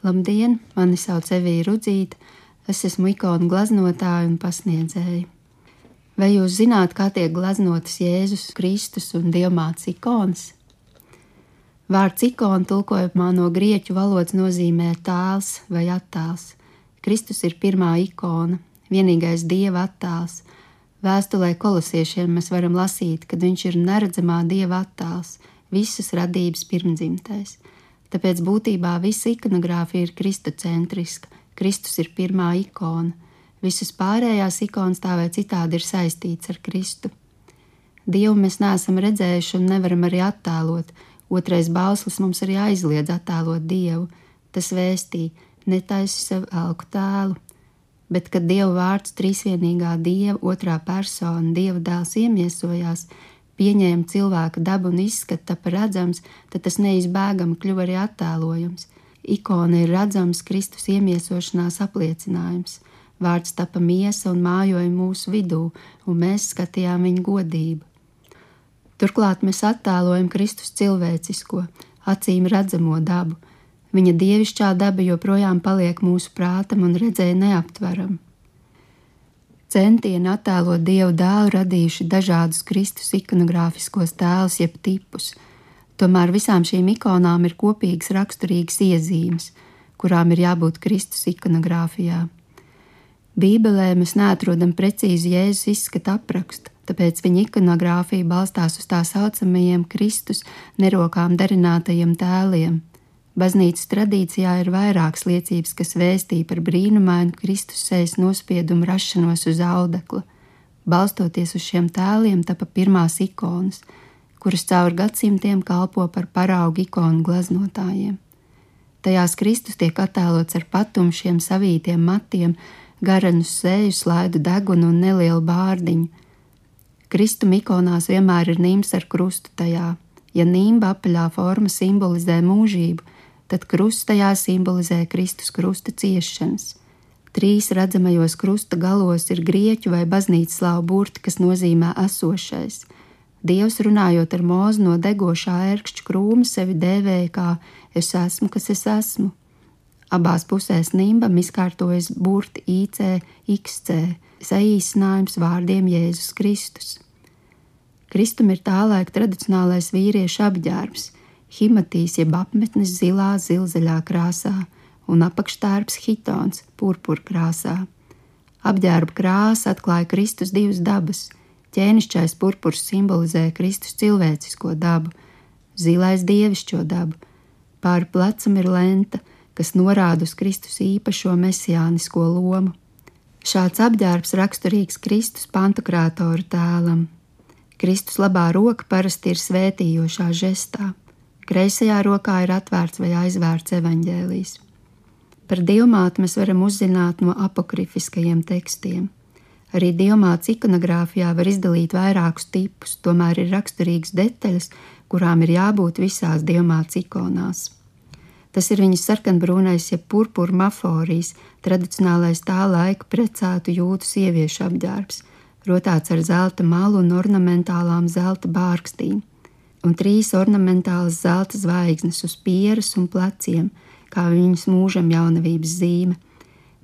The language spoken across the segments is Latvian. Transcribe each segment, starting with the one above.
Labdien, mani sauc Evija Rudzīta, es esmu ikonu glaznotāja un pasniedzēja. Vai jūs zināt, kā tiek glaznotas Jēzus Kristus un Dievmāts ikonas? Vārds ikona tulkojumā no grieķu valodas nozīmē tēls vai attēls. Kristus ir pirmā ikona, vienīgais dieva attēls. Vēstulē kolosiešiem mēs varam lasīt, ka viņš ir neredzamā dieva attēls, visas radības pirmdzimtais. Tāpēc būtībā visa ikonogrāfija ir kristocentriska, Kristus ir pirmā ikona, visas pārējās ikonas tā vai citādi ir saistīts ar Kristu. Dievu mēs neesam redzējuši un nevaram arī attēlot, otrais bauslis mums arī aizliedz attēlot Dievu, tas vēstī, netaisi sev elku tēlu, bet kad Dieva vārds trīsvienīgā Dieva otrā persona, Dieva dēls iemiesojās, pieņēma cilvēka dabu un izskatu par redzams, tad tas neizbēgami kļuva arī attēlojams. Ikona ir redzams Kristus iemiesošanās apliecinājums. Vārds tapa miesa un mājoja mūsu vidū, un mēs skatījām viņa godību. Turklāt mēs attēlojam Kristus cilvēcisko, acīm redzamo dabu, Viņa dievišķā daba joprojām paliek mūsu prātam un redzēja neaptveram. Centieni attēlot dievu dēlu radījuši dažādus Kristus ikonogrāfiskos tēlus, jeb tipus. Tomēr visām šīm ikonām ir kopīgas raksturīgas iezīmes, kurām ir jābūt Kristus ikonogrāfijā. Bībelē mēs neatrodam precīzi Jēzus izskata aprakstu, tāpēc viņa ikonogrāfija balstās uz tā saucamajiem Kristus nerokām darinātajiem tēliem. Baznīcas tradīcijā ir vairākas liecības, kas vēstīja par brīnumainu Kristus sejas nospiedumu rašanos uz audekla. Balstoties uz šiem tēliem, tapa pirmās ikonas, kuras caur gadsimtiem kalpo par paraugu ikonu glaznotājiem. Tajās Kristus tiek attēlots ar patumšiem, savītiem matiem, garanu sēju, slaidu degunu un nelielu bārdiņu. Kristuma ikonās vienmēr ir nīms ar krustu tajā. Ja nīmba apaļā forma simbolizē mūžību, tad krusts tajā simbolizē Kristus krusta ciešanas. Trīs redzamajos krusta galos ir grieķu vai baznīcas slāvu burti, kas nozīmē esošais. Dievs runājot ar mūzu no degošā ērkšķa krūma sevi dēvēja kā es esmu, kas es esmu. Abās pusēs nimbam izkārtojas burti IC, XC, saīsinājums vārdiem Jēzus Kristus. Kristum ir tā laika tradicionālais vīriešu apģērbs, himatīs jeb apmetnes zilā, zilzaļā krāsā un apakštērps hitons purpura krāsā. Apģērba krāsa atklāja Kristus divas dabas. Ķēnišķais purpurs simbolizē Kristus cilvēcisko dabu, zilais dievišķo dabu. Pāri plecam ir lenta, kas norāda uz Kristus īpašo mesijānisko lomu. Šāds apģērbs raksturīgs Kristus pantukrātoru tēlam. Kristus labā roka parasti ir svētījošā žestā kreisajā rokā ir atvērts vai aizvērts evaņģēlijs. Par diamātu mēs varam uzzināt no apokrifiskajiem tekstiem. Arī diamāts ikonogrāfijā var izdalīt vairākus tipus, tomēr ir raksturīgas detaļas, kurām ir jābūt visās diamāts ikonās. Tas ir viņas sarkanbrūnais, jeb purpura maforijas, tradicionālais tā laika precētu jūtu sieviešu apģērbs, rotāts ar zelta malu un ornamentālām zelta bārkstīm un trīs ornamentālas zelta zvaigznes uz pieres un pleciem, kā viņas mūžam jaunavības zīme,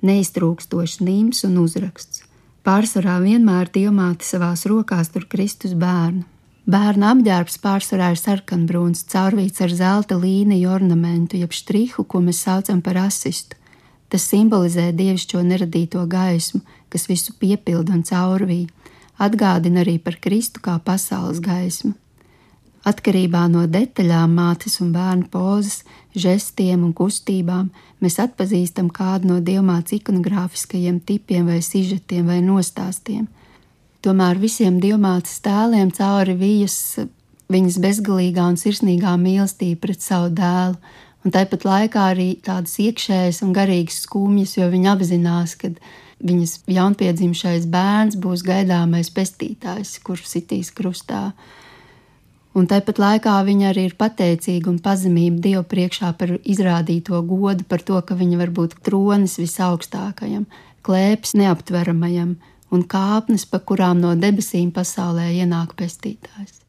neiztrūkstošs nīms un uzraksts. Pārsvarā vienmēr diamāti savās rokās tur Kristus bērnu. Bērna apģērbs pārsvarā ir sarkanbrūns, caurvīts ar zelta līniju ornamentu, jeb štrihu, ko mēs saucam par asistu. Tas simbolizē dievišķo neradīto gaismu, kas visu piepilda un caurvī, atgādina arī par Kristu kā pasaules gaismu. Atkarībā no detaļām, mātes un bērnu pozas, žestiem un kustībām mēs atpazīstam kādu no diamāts ikonogrāfiskajiem tipiem vai sižetiem vai nostāstiem. Tomēr visiem diamāts tēliem cauri vijas viņas bezgalīgā un sirsnīgā mīlestība pret savu dēlu, un tāpat laikā arī tādas iekšējas un garīgas skumjas, jo viņa apzinās, ka viņas jaunpiedzimšais bērns būs gaidāmais pestītājs, kurš sitīs krustā un tāpat laikā viņa arī ir pateicīga un pazemība Dievu priekšā par izrādīto godu, par to, ka viņa var būt tronis visaugstākajam, klēpis neaptveramajam un kāpnes, pa kurām no debesīm pasaulē ienāk pestītājs.